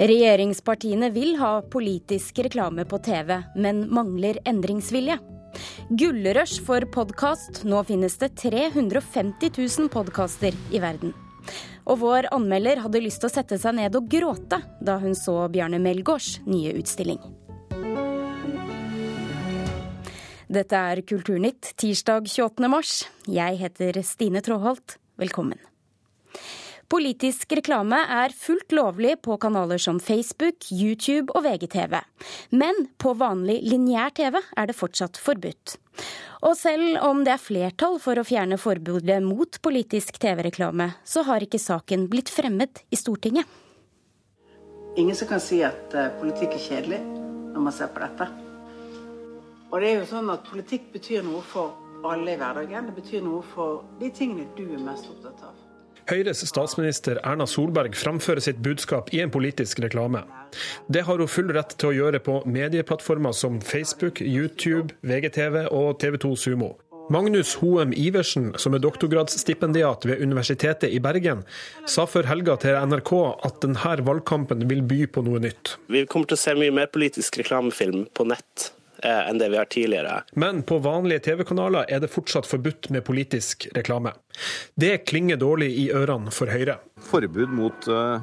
Regjeringspartiene vil ha politisk reklame på TV, men mangler endringsvilje. Gullrush for podkast. Nå finnes det 350 000 podkaster i verden. Og vår anmelder hadde lyst til å sette seg ned og gråte da hun så Bjarne Melgaards nye utstilling. Dette er Kulturnytt tirsdag 28. mars. Jeg heter Stine Tråholt. Velkommen. Politisk reklame er fullt lovlig på kanaler som Facebook, YouTube og VGTV. Men på vanlig lineær TV er det fortsatt forbudt. Og selv om det er flertall for å fjerne forbudet mot politisk TV-reklame, så har ikke saken blitt fremmet i Stortinget. Ingen som kan si at eh, politikk er kjedelig når man ser på dette. Og det er jo sånn at Politikk betyr noe for alle i hverdagen. Det betyr noe for de tingene du er mest opptatt av. Høyres statsminister Erna Solberg framfører sitt budskap i en politisk reklame. Det har hun full rett til å gjøre på medieplattformer som Facebook, YouTube, VGTV og TV 2 Sumo. Magnus Hoem Iversen, som er doktorgradsstipendiat ved Universitetet i Bergen, sa før helga til NRK at denne valgkampen vil by på noe nytt. Vi kommer til å se mye mer politisk reklamefilm på nett enn det vi har tidligere. Men på vanlige TV-kanaler er det fortsatt forbudt med politisk reklame. Det klinger dårlig i ørene for Høyre. Forbud mot uh,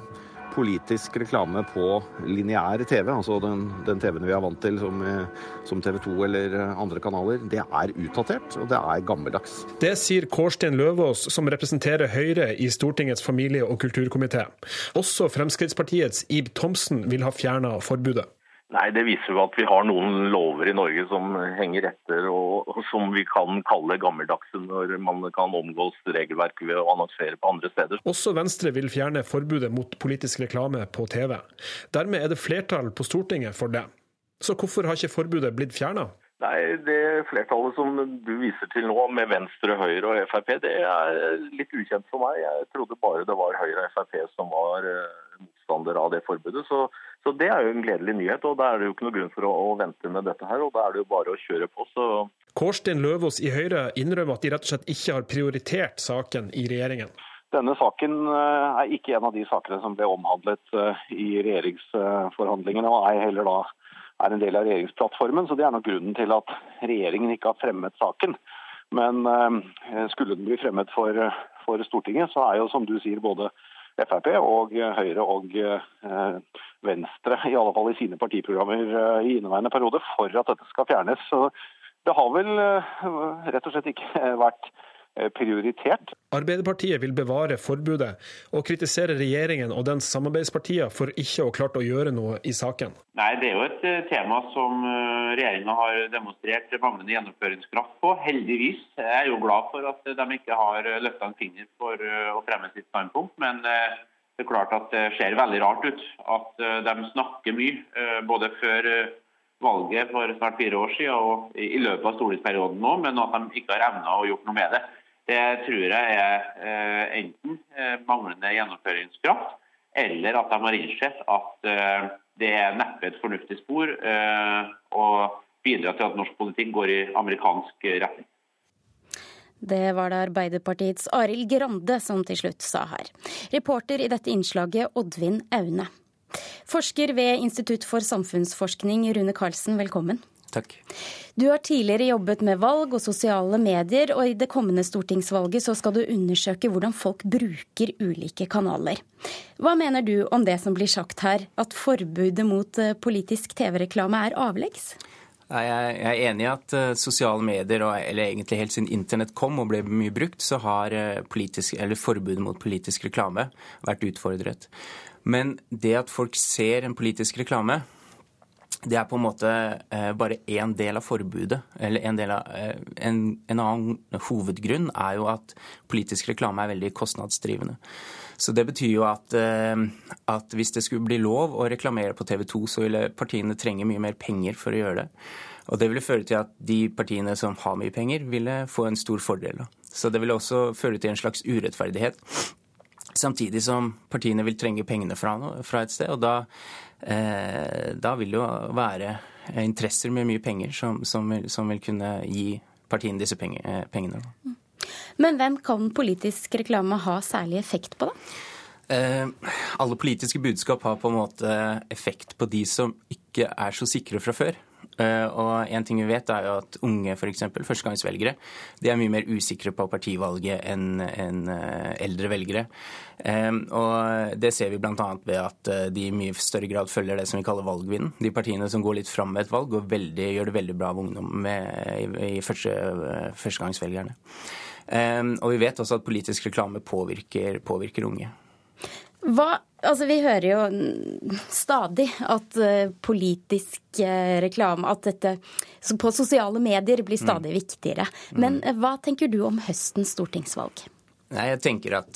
politisk reklame på lineær TV, altså den, den TV-en vi er vant til som, eh, som TV 2 eller andre kanaler, det er utdatert og det er gammeldags. Det sier Kårstein Løvaas, som representerer Høyre i Stortingets familie- og kulturkomité. Også Fremskrittspartiets Ib Thomsen vil ha fjerna forbudet. Nei, Det viser jo at vi har noen lover i Norge som henger etter, og, og som vi kan kalle gammeldagse når man kan omgås regelverket ved å annonsere på andre steder. Også Venstre vil fjerne forbudet mot politisk reklame på TV. Dermed er det flertall på Stortinget for det. Så hvorfor har ikke forbudet blitt fjerna? Nei, Det flertallet som du viser til nå, med Venstre, Høyre og Frp, det er litt ukjent for meg. Jeg trodde bare det var Høyre og Frp som var motstandere motstander av det forbudet. Så så Det er jo en gledelig nyhet. og Da er det jo ikke noe grunn for å, å vente med dette. her, og Da er det jo bare å kjøre på. så... Kårstein Løvaas i Høyre innrømmer at de rett og slett ikke har prioritert saken i regjeringen. Denne saken eh, er ikke en av de sakene som ble omhandlet eh, i regjeringsforhandlingene, og ei heller da er en del av regjeringsplattformen. så Det er nok grunnen til at regjeringen ikke har fremmet saken. Men eh, skulle den bli fremmet for, for Stortinget, så er jo som du sier både Frp og Høyre og eh, Venstre, i alle fall i sine partiprogrammer eh, i inneværende periode, for at dette skal fjernes. Så det har vel eh, rett og slett ikke vært Eh, prioritert. Arbeiderpartiet vil bevare forbudet, og kritisere regjeringen og dens samarbeidspartier for ikke å ha klart å gjøre noe i saken. Nei, Det er jo et eh, tema som eh, regjeringa har demonstrert manglende gjennomføringskraft på. Heldigvis. Jeg er jo glad for at de ikke har løfta en finger for å fremme sitt standpunkt. Men det er klart at det ser veldig rart ut at de snakker mye, både før valget for snart fire år siden og i løpet av stortingsperioden nå, men at de ikke har evna å gjort noe med det. Det tror jeg er eh, enten eh, manglende gjennomføringskraft, eller at de har innsett at eh, det er neppe et fornuftig spor å bidra til at norsk politikk går i amerikansk retning. Det var det Arbeiderpartiets Arild Grande som til slutt sa her. Reporter i dette innslaget Oddvin Aune. Forsker ved Institutt for samfunnsforskning, Rune Karlsen, velkommen. Takk. Du har tidligere jobbet med valg og sosiale medier, og i det kommende stortingsvalget så skal du undersøke hvordan folk bruker ulike kanaler. Hva mener du om det som blir sagt her, at forbudet mot eh, politisk TV-reklame er avleggs? Jeg er enig i at eh, sosiale medier, eller egentlig helt siden internett kom og ble mye brukt, så har eh, politisk, forbudet mot politisk reklame vært utfordret. Men det at folk ser en politisk reklame, det er på en måte eh, bare én del av forbudet. Eller en, del av, eh, en, en, annen hovedgrunn er jo at politisk reklame er veldig kostnadsdrivende. Så det betyr jo at, eh, at hvis det skulle bli lov å reklamere på TV 2, så ville partiene trenge mye mer penger for å gjøre det. Og det ville føre til at de partiene som har mye penger, ville få en stor fordel. Så det ville også føre til en slags urettferdighet. Samtidig som partiene vil trenge pengene fra, fra et sted. og da Eh, da vil det jo være interesser med mye penger som, som, vil, som vil, kunne gi partiene disse penger, eh, pengene. Men hvem kan politisk reklame ha særlig effekt på, da? Eh, alle politiske budskap har på en måte effekt på de som ikke er så sikre fra før. Uh, og en ting vi vet er jo at Unge, for eksempel, førstegangsvelgere, de er mye mer usikre på partivalget enn en, uh, eldre velgere. Um, og Det ser vi bl.a. ved at uh, de i mye større grad følger det som vi kaller valgvinden. De partiene som går litt fram med et valg, veldig, gjør det veldig bra av ungdom med, i, i første, førstegangsvelgerne. Um, og vi vet også at politisk reklame påvirker, påvirker unge. Hva, altså Vi hører jo stadig at uh, politisk uh, reklame at dette på sosiale medier blir stadig mm. viktigere. Men uh, hva tenker du om høstens stortingsvalg? Nei, jeg tenker at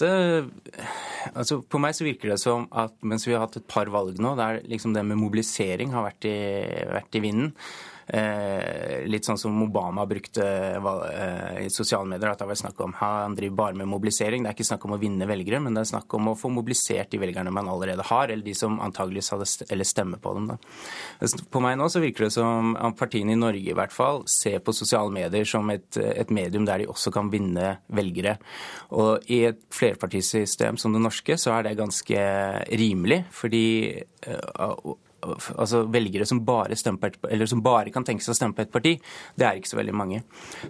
altså På meg så virker det som at mens vi har hatt et par valg nå, der liksom det med mobilisering har vært i, vært i vinden, Eh, litt sånn som Obama brukte eh, i sosiale medier, at det var snakk om han driver bare med mobilisering. Det er ikke snakk om å vinne velgere, men det er snakk om å få mobilisert de velgerne man allerede har, eller de som antageligvis hadde eller stemmer på dem. Da. På meg nå så virker det som at partiene i Norge i hvert fall ser på sosiale medier som et, et medium der de også kan vinne velgere. Og i et flerpartisystem som det norske så er det ganske rimelig, fordi uh, altså velgere som bare, et, som bare, kan tenke seg å stemme på et parti, det er ikke så veldig mange.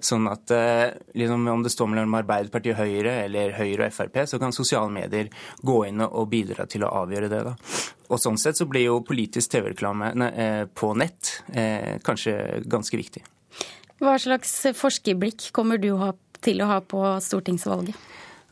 Sånn at eh, liksom, Om det står mellom Arbeiderpartiet og Høyre eller Høyre og Frp, så kan sosiale medier gå inn og bidra til å avgjøre det. da. Og Sånn sett så blir jo politisk TV-reklame eh, på nett eh, kanskje ganske viktig. Hva slags forskerblikk kommer du til å ha på stortingsvalget?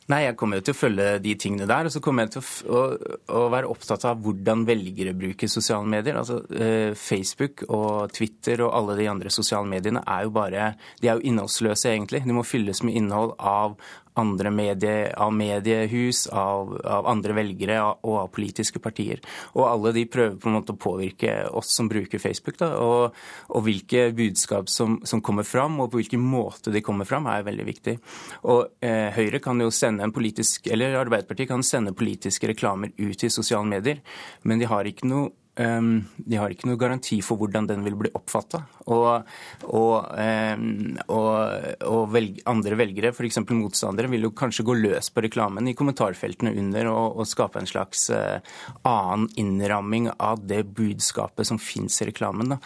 Nei, jeg kommer til å følge de tingene der. Og så kommer jeg til å, å, å være opptatt av hvordan velgere bruker sosiale medier. Altså eh, Facebook og Twitter og alle de andre sosiale mediene er jo bare De er jo innholdsløse, egentlig. De må fylles med innhold av andre medie, av mediehus, av, av andre velgere og av politiske partier. Og alle de prøver på en måte å påvirke oss som bruker Facebook. Da, og, og hvilke budskap som, som, kommer fram, og på hvilken måte de kommer fram, er veldig viktig. Og eh, Høyre kan jo sende en politisk, eller Arbeiderpartiet kan sende politiske reklamer ut i sosiale medier, men de har ikke noe de har ikke noe garanti for hvordan den vil bli oppfatta. Og, og, ehm, og, og velg, andre velgere, f.eks. motstandere, vil jo kanskje gå løs på reklamen i kommentarfeltene under og, skape en slags uh, annen innramming av det budskapet som fins i reklamen. Da.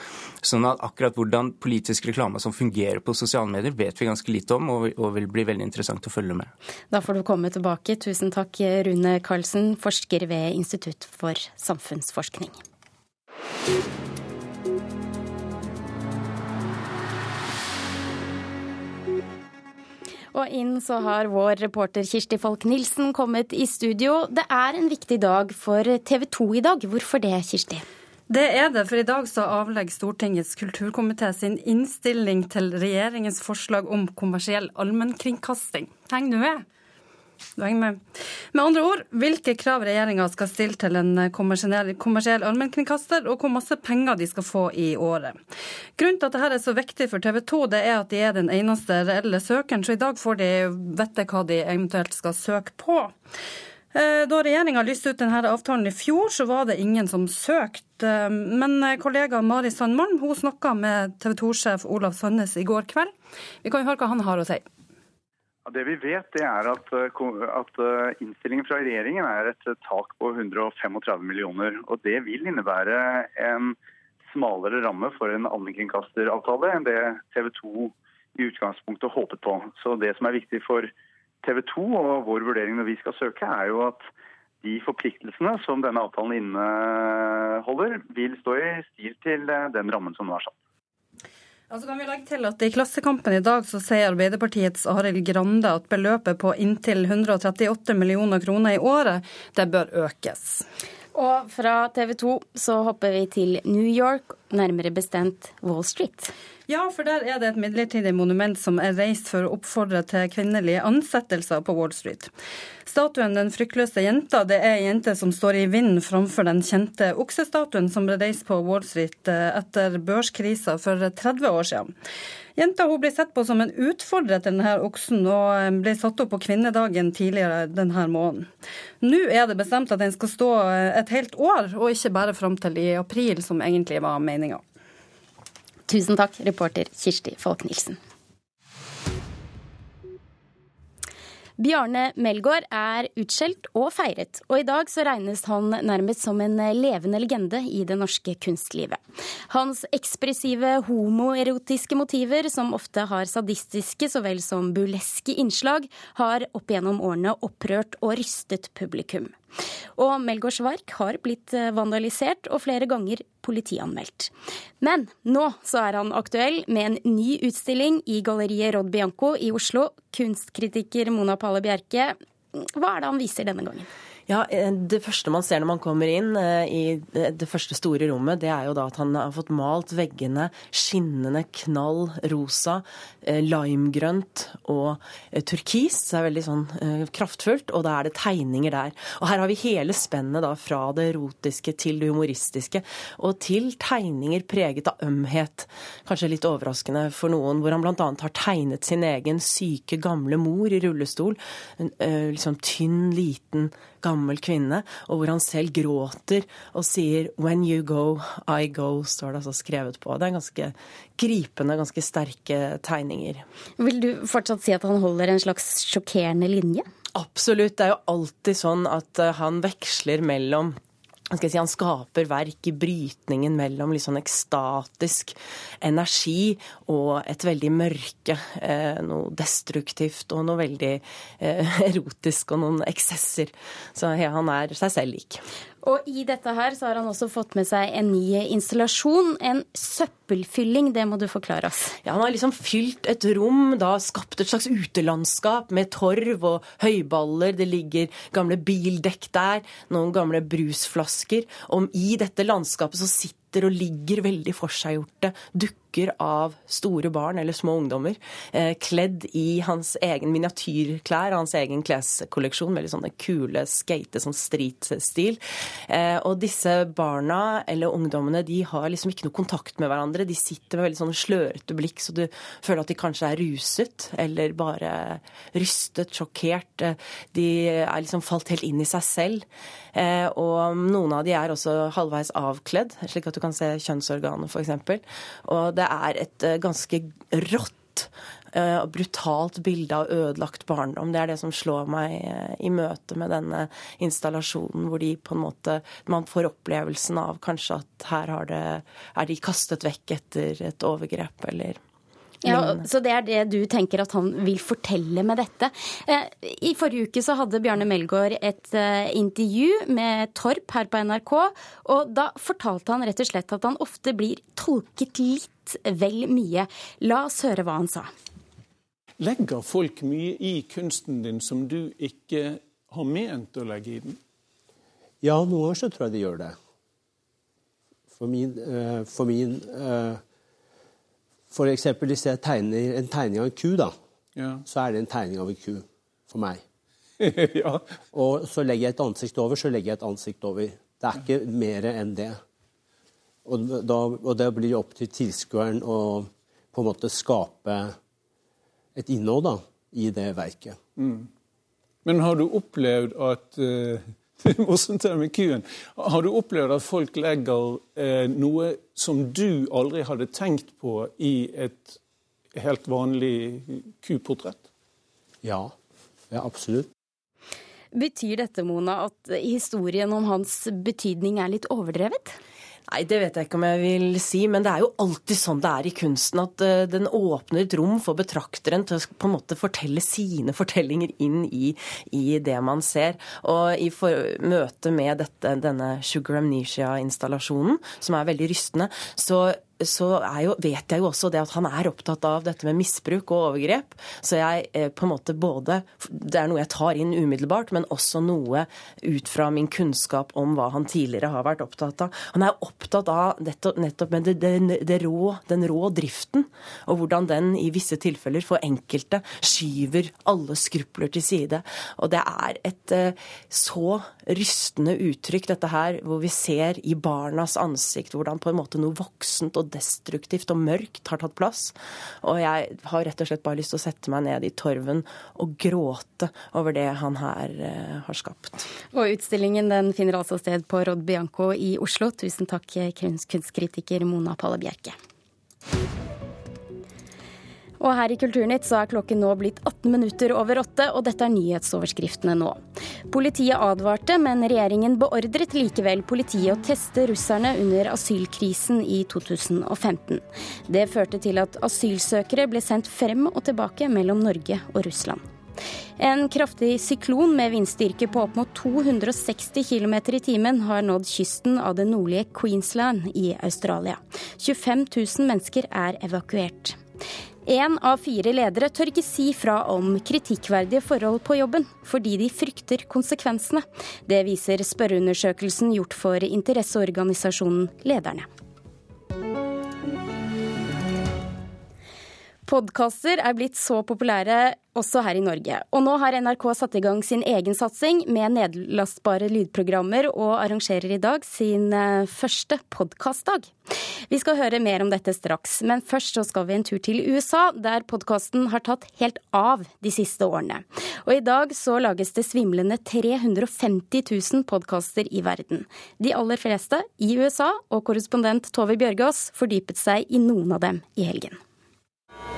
Sånn at akkurat hvordan politisk reklame som fungerer på sosiale medier, vet vi ganske lite om, og, vil bli veldig interessant å følge med. Da får du komme tilbake. Tusen takk, Rune Karlsen, forsker ved Institutt for samfunnsforskning. Og inn så har vår reporter Kirsti Folk Nilsen kommet i studio. Det er en viktig dag for TV 2 i dag. Hvorfor det, Kirsti? Det er det, for i dag så avlegger Stortingets kulturkomité sin innstilling til regjeringens forslag om kommersiell allmennkringkasting. Heng du med? Med. Med andre ord, hvilke krav regjeringa skal stille til en kommersiell, kommersiell allmennkringkaster, og hvor masse penger de skal få i året. Grunnen til at dette er så viktig for TV 2, det er at de er den eneste reelle søkeren, så i dag får de vite hva de eventuelt skal søke på. Eh, da regjeringa lyste ut denne avtalen i fjor, så var det ingen som søkte. Men kollega Mari Sandmalm hun snakka med TV 2-sjef Olav Sandnes i går kveld. Vi kan jo høre hva han har å si. Det vi vet, det er at, eh, at, eh, innstillingen fra regjeringen er et tak på 135 millioner. og Det vil innebære en smalere ramme for en allmennkringkasteravtale enn det TV 2 i utgangspunktet håpet på. Så Det som er viktig for TV 2 og vår vurdering når vi skal søke, er jo at de forpliktelsene som denne avtalen inneholder, vil stå i stil til eh, den rammen som nå er satt. Altså kan vi legge til at I Klassekampen i dag så sier Arbeiderpartiets Arild Grande at beløpet på inntil 138 millioner kroner i året det bør økes. Og fra TV 2 så hopper vi til New York, nærmere bestemt Wall Street. Ja, for der er det et midlertidig monument som er reist for å oppfordre til kvinnelige ansettelser på Wall Street. Statuen Den fryktløse jenta det er ei jente som står i vinden framfor den kjente oksestatuen som ble reist på Wall Street eh, etter børskrisa for 30 år siden. Jenta hun ble sett på som en utfordrer til denne oksen, og eh, ble satt opp på kvinnedagen tidligere denne måneden. Nå er det bestemt at den skal stå eh, et helt år, og ikke bare fram til i april, som egentlig var meninga. Tusen takk, reporter Kirsti Falk-Nielsen. Bjarne Melgaard er utskjelt og feiret, og i dag så regnes han nærmest som en levende legende i det norske kunstlivet. Hans ekspressive homoerotiske motiver, som ofte har sadistiske så vel som buleske innslag, har opp gjennom årene opprørt og rystet publikum. Og Melgaards verk har blitt vandalisert og flere ganger politianmeldt. Men nå så er han aktuell med en ny utstilling i galleriet Rod Bianco i Oslo. Kunstkritiker Mona Palle Bjerke, hva er det han viser denne gangen? Ja, eh, Det første man ser når man kommer inn eh, i det første store rommet, det er jo da at han har fått malt veggene skinnende knall rosa, eh, limegrønt og turkis. Det er veldig sånn kraftfullt, og da er det tegninger der. Og her har vi hele spennet da fra det erotiske til det humoristiske, og til tegninger preget av ømhet. Kanskje litt overraskende for noen, hvor han bl.a. har tegnet sin egen syke, gamle mor i rullestol. En liksom tynn, liten gammel kvinne, og hvor han selv gråter og sier 'When you go, I go', står det altså skrevet på. Det er ganske gripende, ganske sterke tegninger. Vil du fortsatt si at han holder en slags sjokkerende linje? Absolutt. Det er jo alltid sånn at eh, han veksler mellom Si, han skaper verk i brytningen mellom litt sånn ekstatisk energi og et veldig mørke. Eh, noe destruktivt og noe veldig eh, erotisk og noen eksesser. Så ja, han er seg selv lik. Og i dette her så har han også fått med seg en ny installasjon. En søppelfylling. Det må du forklare oss. Ja, Han har liksom fylt et rom, da skapt et slags utelandskap med torv og høyballer. Det ligger gamle bildekk der, noen gamle brusflasker. Og i dette landskapet så sitter og ligger veldig forseggjorte dukker av store barn eller små ungdommer, eh, kledd i hans egen miniatyrklær, hans egen kleskolleksjon, veldig sånne kule skate, sånn street-stil. Eh, og disse barna eller ungdommene de har liksom ikke noe kontakt med hverandre. De sitter med veldig sånne slørete blikk, så du føler at de kanskje er ruset eller bare rystet, sjokkert. Eh, de er liksom falt helt inn i seg selv. Og noen av de er også halvveis avkledd, slik at du kan se kjønnsorganet f.eks. Og det er et eh, ganske rått eh, og brutalt bilde av ødelagt barndom. Det er det som slår meg eh, i møte med denne installasjonen, hvor de på en måte Man får opplevelsen av kanskje at her det, er de kastet vekk etter et overgrep, eller ja, Så det er det du tenker at han vil fortelle med dette. I forrige uke så hadde Bjarne Melgaard et intervju med Torp her på NRK. Og da fortalte han rett og slett at han ofte blir tolket litt vel mye. La oss høre hva han sa. Legger folk mye i kunsten din som du ikke har ment å legge i den? Ja, noen ganger så tror jeg de gjør det. For min, uh, for min For eksempel hvis jeg tegner en tegning av en ku, da, ja. så er det en tegning av en ku for meg. ja. Og så legger jeg et ansikt over, så legger jeg et ansikt over. Det er ikke mer enn det. Og, da, og det blir opp til tilskueren å på en måte skape et innhold da, i det verket. Mm. Men har du opplevd at uh, morsomt med kuen. Har du opplevd at folk legger uh, noe som du aldri hadde tenkt på i et helt vanlig kuportrett? Ja. Ja, absolutt. Betyr dette, Mona, at historien om hans betydning er litt overdrevet? Nei, det vet jeg ikke om jeg vil si, men det er jo alltid sånn det er i kunsten. At uh, den åpner et rom for betrakteren til å på en måte fortelle sine fortellinger inn i, i det man ser. Og i for, møte med dette, denne Sugar Amnesia-installasjonen, som er veldig rystende, så så jo, vet jeg jo også det at han er opptatt av dette med misbruk og overgrep. Så jeg eh, på en måte både Det er noe jeg tar inn umiddelbart, men også noe ut fra min kunnskap om hva han tidligere har vært opptatt av. Han er opptatt av nettopp, nettopp med det, det, det rå, den rå driften, og hvordan den i visse tilfeller for enkelte skyver alle skrupler til side. Og det er et eh, så rystende uttrykk, dette her, hvor vi ser i barnas ansikt hvordan på en måte noe voksent og destruktivt og mørkt har tatt plass. Og jeg har rett og slett bare lyst til å sette meg ned i torven og gråte over det han her uh, har skapt. Og utstillingen den finner altså sted på Rod Bianco i Oslo. Tusen takk, kunstkritiker Mona Palle Bjerke. Og her i Kulturnytt så er klokken nå blitt 18 minutter over åtte, og dette er nyhetsoverskriftene nå. Politiet advarte, men regjeringen beordret likevel politiet å teste russerne under asylkrisen i 2015. Det førte til at asylsøkere ble sendt frem og tilbake mellom Norge og Russland. En kraftig syklon med vindstyrke på opp mot 260 km i timen har nådd kysten av det nordlige Queensland i Australia. 25 000 mennesker er evakuert. Én av fire ledere tør ikke si fra om kritikkverdige forhold på jobben, fordi de frykter konsekvensene. Det viser spørreundersøkelsen gjort for interesseorganisasjonen Lederne. Podkaster er blitt så populære også her i Norge. Og nå har NRK satt i gang sin egen satsing med nedlastbare lydprogrammer, og arrangerer i dag sin eh, første podkastdag. Vi skal høre mer om dette straks, men først så skal vi en tur til USA, der podkasten har tatt helt av de siste årene. Og i dag så lages det svimlende 350 000 podkaster i verden. De aller fleste i USA, og korrespondent Tove Bjørgaas fordypet seg i noen av dem i helgen.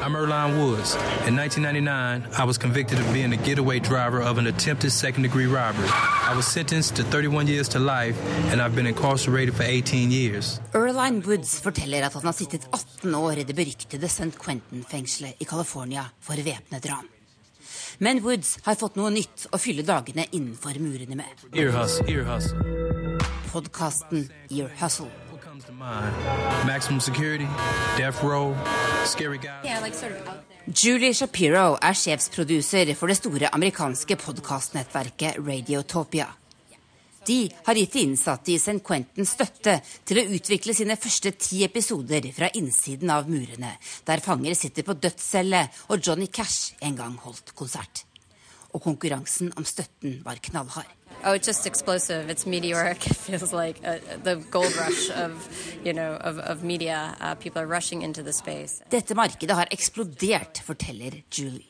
I'm Erline Woods. In 1999, I was convicted of being a getaway driver of an attempted second degree robbery. I was sentenced to 31 years to life, and I've been incarcerated for 18 years. Erline Woods forteller at han har sittet 18 år i det beryktede St. Quentin-fengselet i California for væpnet ran. Men Woods har fått noe nytt å fylle dagene innenfor murene med. Ear hustle, ear hustle. Podkasten Ear Hustle. Maximum security, death row, scary guy. Julie Shapiro er sjefsproduser for det store amerikanske podkastnettverket Radiotopia. De har gitt de innsatte i St. Quentin støtte til å utvikle sine første ti episoder fra innsiden av murene, der fanger sitter på dødscelle og Johnny Cash en gang holdt konsert. Og konkurransen om støtten var knallhard. Oh, it's just explosive. It's meteoric. It feels like a, the gold rush of, you know, of, of media. Uh, people are rushing into the space. Dette markedet har eksplodert, forteller Julie.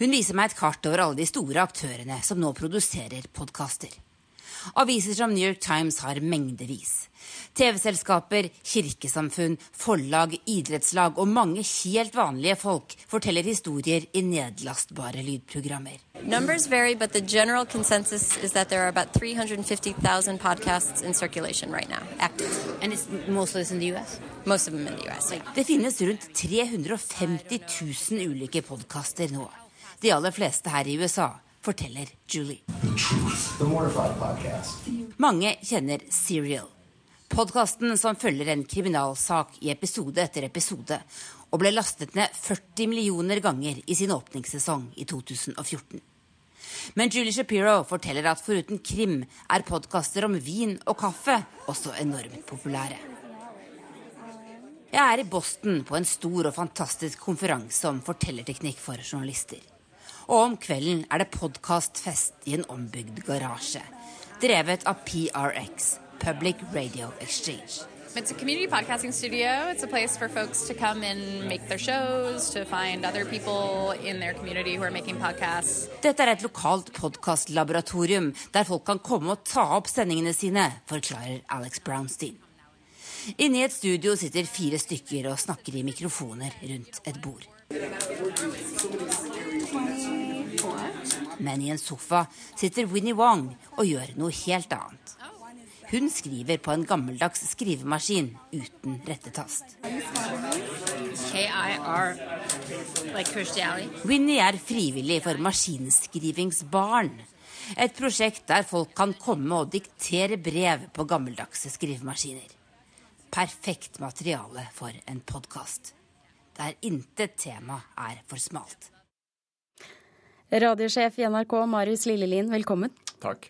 Hun viser meg et kart over alle de store aktørene som nå produserer podkaster. Aviser som New York Times har mengdevis. TV-selskaper, kirkesamfunn, forlag, idrettslag og mange helt vanlige folk forteller historier i nedlastbare lydprogrammer. Numbers vary, but the general consensus is that there are about 350,000 podcasts in circulation right now, active. And it's most of this in the US? Most of them in the US. Yeah. Det finnes rundt 350 000 ulike podkaster nå. De aller fleste her i USA forteller Julie. Mange kjenner Serial. Podkasten som følger en kriminalsak i episode etter episode, og ble lastet ned 40 millioner ganger i sin åpningssesong i 2014. Men Julie Shapiro forteller at foruten krim er podkaster om vin og kaffe også enormt populære. Jeg er i Boston på en stor og fantastisk konferanse om fortellerteknikk for journalister. Og om kvelden er det podkastfest i en ombygd garasje. Drevet av PRX, Public Radio Exchange. It's a community podcasting studio. It's a place for folks to come and make their shows, to find other people in their community who are making podcasts. Dette er et lokalt podkastlaboratorium der folk kan komme og ta opp sendingene sine, forklarer Alex Brownstein. Inne i et studio sitter fire stykker og snakker i mikrofoner rundt et bord. Men i en sofa sitter Winnie Wong og gjør noe helt annet. Hun skriver på en gammeldags skrivemaskin uten rettetast. Winnie er frivillig for Maskinskrivingsbarn. Et prosjekt der folk kan komme og diktere brev på gammeldagse skrivemaskiner. Perfekt materiale for en podkast. Der intet tema er for smalt. Radiosjef i NRK Marius Lillelien, velkommen. Takk.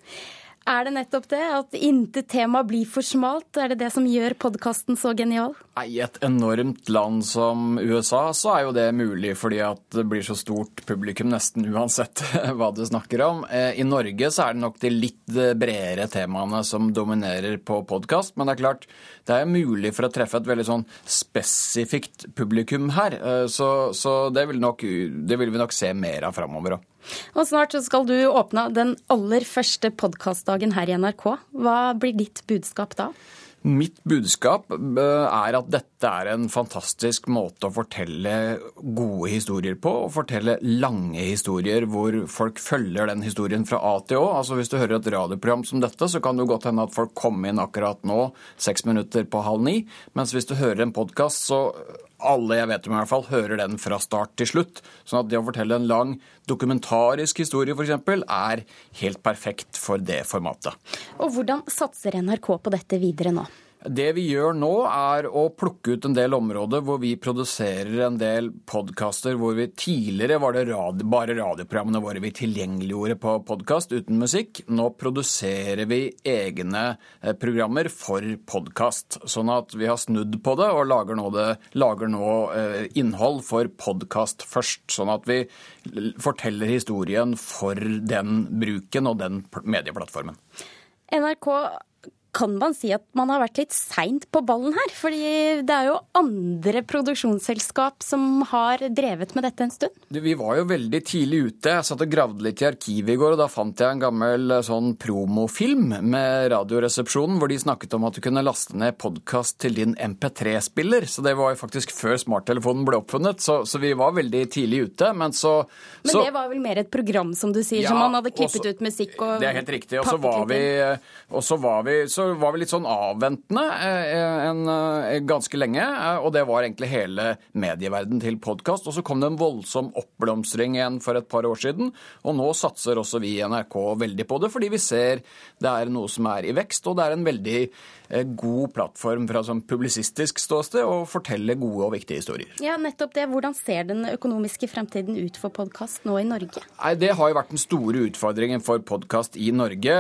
Er det nettopp det? At intet tema blir for smalt? Er det det som gjør podkasten så genial? I et enormt land som USA så er jo det mulig fordi at det blir så stort publikum nesten uansett hva du snakker om. Eh, I Norge så er det nok de litt bredere temaene som dominerer på podkast. Men det er klart, det er mulig for å treffe et veldig sånn spesifikt publikum her. Eh, så, så det, vil nok, det, vil vi nok se mer av framover òg. Og snart skal du åpne den aller første podkastdagen her i NRK. Hva blir ditt budskap da? Mitt budskap er at dette er en fantastisk måte å fortelle gode historier på. Og fortelle lange historier hvor folk følger den historien fra A til Å. Altså Hvis du hører et radioprogram som dette, så kan det godt hende at folk kom inn akkurat nå, seks minutter på halv ni. Mens hvis du hører en podkast, så alle jeg vet om i hvert fall, hører den fra start til slutt. Sånn at det å fortelle en lang dokumentarisk historie f.eks. er helt perfekt for det formatet. Og hvordan satser NRK på dette videre nå? Det vi gjør nå, er å plukke ut en del områder hvor vi produserer en del podkaster hvor vi tidligere var det radio, bare radioprogrammene våre vi tilgjengeliggjorde på podkast uten musikk. Nå produserer vi egne eh, programmer for podkast. Sånn at vi har snudd på det og lager nå, det, lager nå eh, innhold for podkast først. Sånn at vi forteller historien for den bruken og den medieplattformen. NRK kan man si at man har vært litt seint på ballen her? Fordi det er jo andre produksjonsselskap som har drevet med dette en stund? Vi var jo veldig tidlig ute. Jeg satt og gravde litt i arkivet i går, og da fant jeg en gammel eh, sånn promofilm med Radioresepsjonen, hvor de snakket om at du kunne laste ned podkast til din MP3-spiller. Så det var jo faktisk før smarttelefonen ble oppfunnet, så, så vi var veldig tidlig ute. Men så Men så, det var vel mer et program, som du sier, ja, som man hadde klippet også, ut musikk og Det er helt riktig. Og så var vi, og så var vi så var vi litt sånn avventende en, en, eh, ganske lenge. Eh, og det var egentlig hele medieverden til podkast. Og så kom det en voldsom oppblomstring igjen for et par år siden. Og nå satser også vi i NRK veldig på det, fordi vi ser det er noe som er i vekst, og det er en veldig god plattform fra sånn publisistisk ståsted å fortelle gode og viktige historier. Ja, nettopp det. Hvordan ser den økonomiske fremtiden ut for podkast nå i Norge? Nei, Det har jo vært den store utfordringen for podkast i Norge.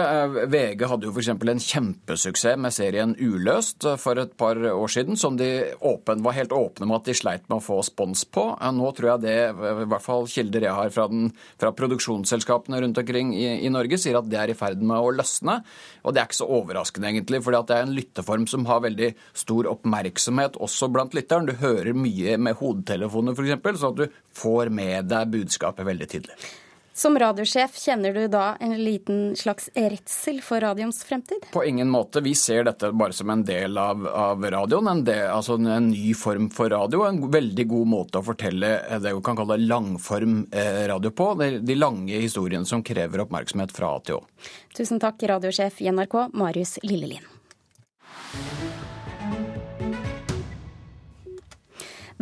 VG hadde jo f.eks. en kjempesuksess med serien Uløst for et par år siden, som de åpen, var helt åpne med at de sleit med å få spons på. Nå tror jeg det, i hvert fall kilder jeg har fra, den, fra produksjonsselskapene rundt omkring i, i, Norge, sier at det er i ferd med å løsne. Og det er ikke så overraskende, egentlig, for det er en lytteform som har veldig stor oppmerksomhet også blant lytteren. Du hører mye med hodetelefoner, f.eks., sånn at du får med deg budskapet veldig tydelig. Som radiosjef, kjenner du da en liten slags redsel for radioens fremtid? På ingen måte. Vi ser dette bare som en del av, av radioen. En, del, altså en, ny form for radio. En veldig god måte å fortelle det vi kan kalle langform eh, radio på. De lange historiene som krever oppmerksomhet fra A til Å. Tusen takk, radiosjef i NRK, Marius Lillelien.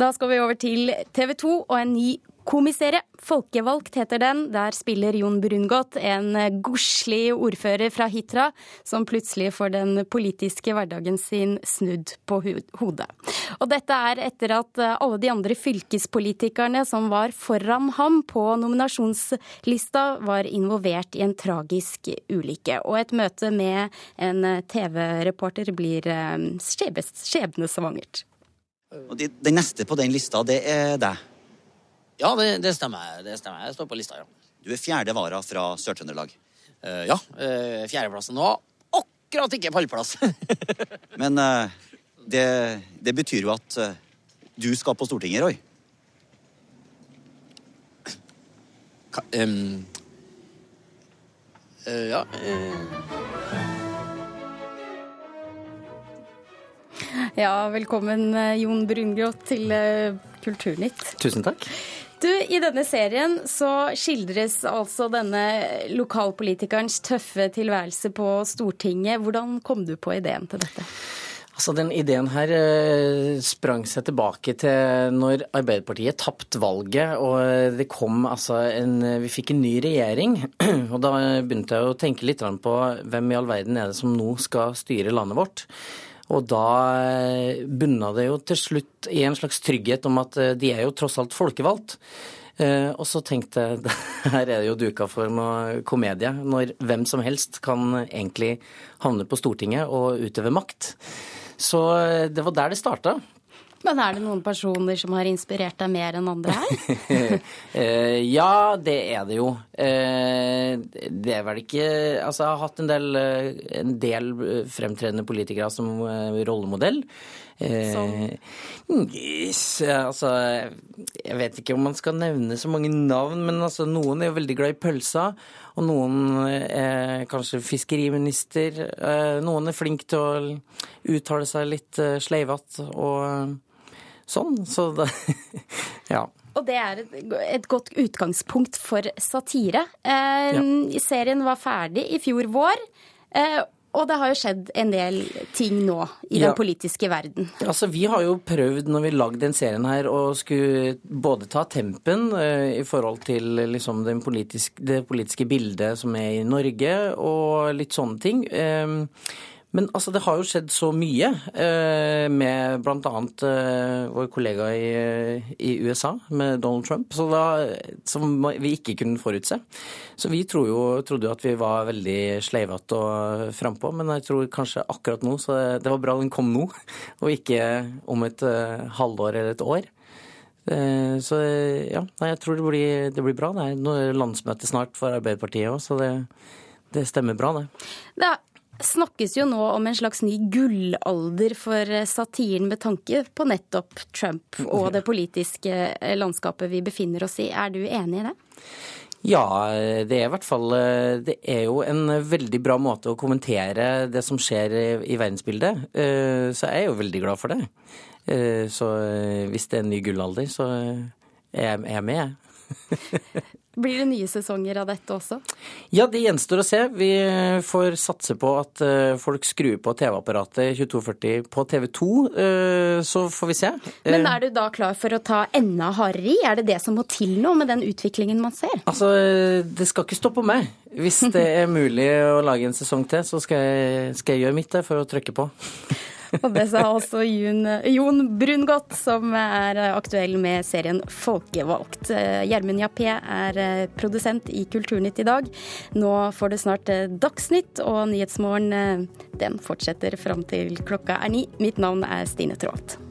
Da skal vi over til TV 2 og en ny Komiserie. Folkevalgt heter den. Der spiller Jon Brungot, en godslig ordfører fra Hitra, som plutselig får den politiske hverdagen sin snudd på hodet. Og dette er etter at alle de andre fylkespolitikerne som var foran ham på nominasjonslista, var involvert i en tragisk ulykke. Og et møte med en TV-reporter blir eh, skjebnesvangert. Den neste på den lista, det er deg? Ja, det, det, stemmer. det stemmer. Jeg står på lista, ja. Du er fjerde vara fra Sør-Trøndelag? Uh, ja. Uh, Fjerdeplassen nå. Akkurat ikke pallplass. Men uh, det, det, betyr jo at du skal på Stortinget, Roy? Ka, um, ja Ja, velkommen Jon Brungrot til Kulturnytt. Tusen takk. Du, I denne serien så skildres altså denne lokalpolitikerens tøffe tilværelse på Stortinget. Hvordan kom du på ideen til dette? Altså, Den ideen her eh, sprang seg tilbake til når Arbeiderpartiet tapte valget og det kom altså en Vi fikk en ny regjering. Og da begynte jeg å tenke litt på hvem i all verden er det som nå skal styre landet vårt. Og da eh, bunna det jo til slutt i en slags trygghet om at eh, de er jo tross alt folkevalgt. Eh, og så tenkte jeg her er det jo duka for noe komedie, når hvem som helst kan egentlig havne på Stortinget og utøve makt. Så det var der det starta. Men er det noen personer som har inspirert deg mer enn andre her? Eh, ja, det er det jo. Eh, det er vel ikke Altså, jeg har hatt en del, en del fremtredende politikere som rollemodell. Som? yes, altså, jeg vet ikke om man skal nevne så mange navn, men altså, noen er jo veldig glad i pølsa. Og noen er kanskje fiskeriminister. Eh, noen er flink til å uttale seg litt eh, sleivete og sånn. Så det Ja. Og det er et, godt utgangspunkt for satire. Eh, ja. Serien var ferdig i fjor vår. Eh, og det har jo skjedd en del ting nå i ja. den politiske verden. Altså, Vi har jo prøvd når vi lagde den serien her å skulle både ta tempen eh, i forhold til liksom, politiske, det politiske bildet som er i Norge, og litt sånne ting. Eh, men altså, det har jo skjedd så mye eh, med bl.a. Eh, vår kollega i, USA, med Donald Trump, da, som vi ikke kunne forutse. Så vi jo, trodde jo at vi var veldig sleivete og frampå, men jeg tror kanskje akkurat nå så det var bra den kom nå, og ikke om et uh, halvår eller et år. Uh, så ja, jeg tror det blir, det blir bra. Det er landsmøte snart for Arbeiderpartiet òg, så det, det stemmer bra, det. Det snakkes jo nå om en slags ny gullalder for satiren med tanke på nettopp Trump og det politiske landskapet vi befinner oss i. Er du enig i det? Ja, det er i hvert fall Det er jo en veldig bra måte å kommentere det som skjer i verdensbildet. Eh, så jeg er jo veldig glad for det. Eh, så hvis det er en ny gullalder, så er jeg med, jeg. Blir det nye sesonger av dette også? Ja, det gjenstår å se. Vi får satse på at eh, folk skrur på TV-apparatet 2240 på TV2, eh, så får vi se. Men er du da klar for å ta enda hardere i? Er det det som må til nå med den utviklingen man ser? Altså, det skal ikke stå på meg. Hvis det er mulig å lage en sesong til, så skal jeg, skal jeg gjøre mitt for å trykke på. Og det sa også Jon, Jon Brungot, som er aktuell med serien Folkevalgt. Gjermund Jappé er eh, produsent i Kulturnytt i dag. Nå får du snart eh, Dagsnytt, og Nyhetsmorgen eh, den fortsetter fram til klokka er ni. Mitt navn er Stine Traalt.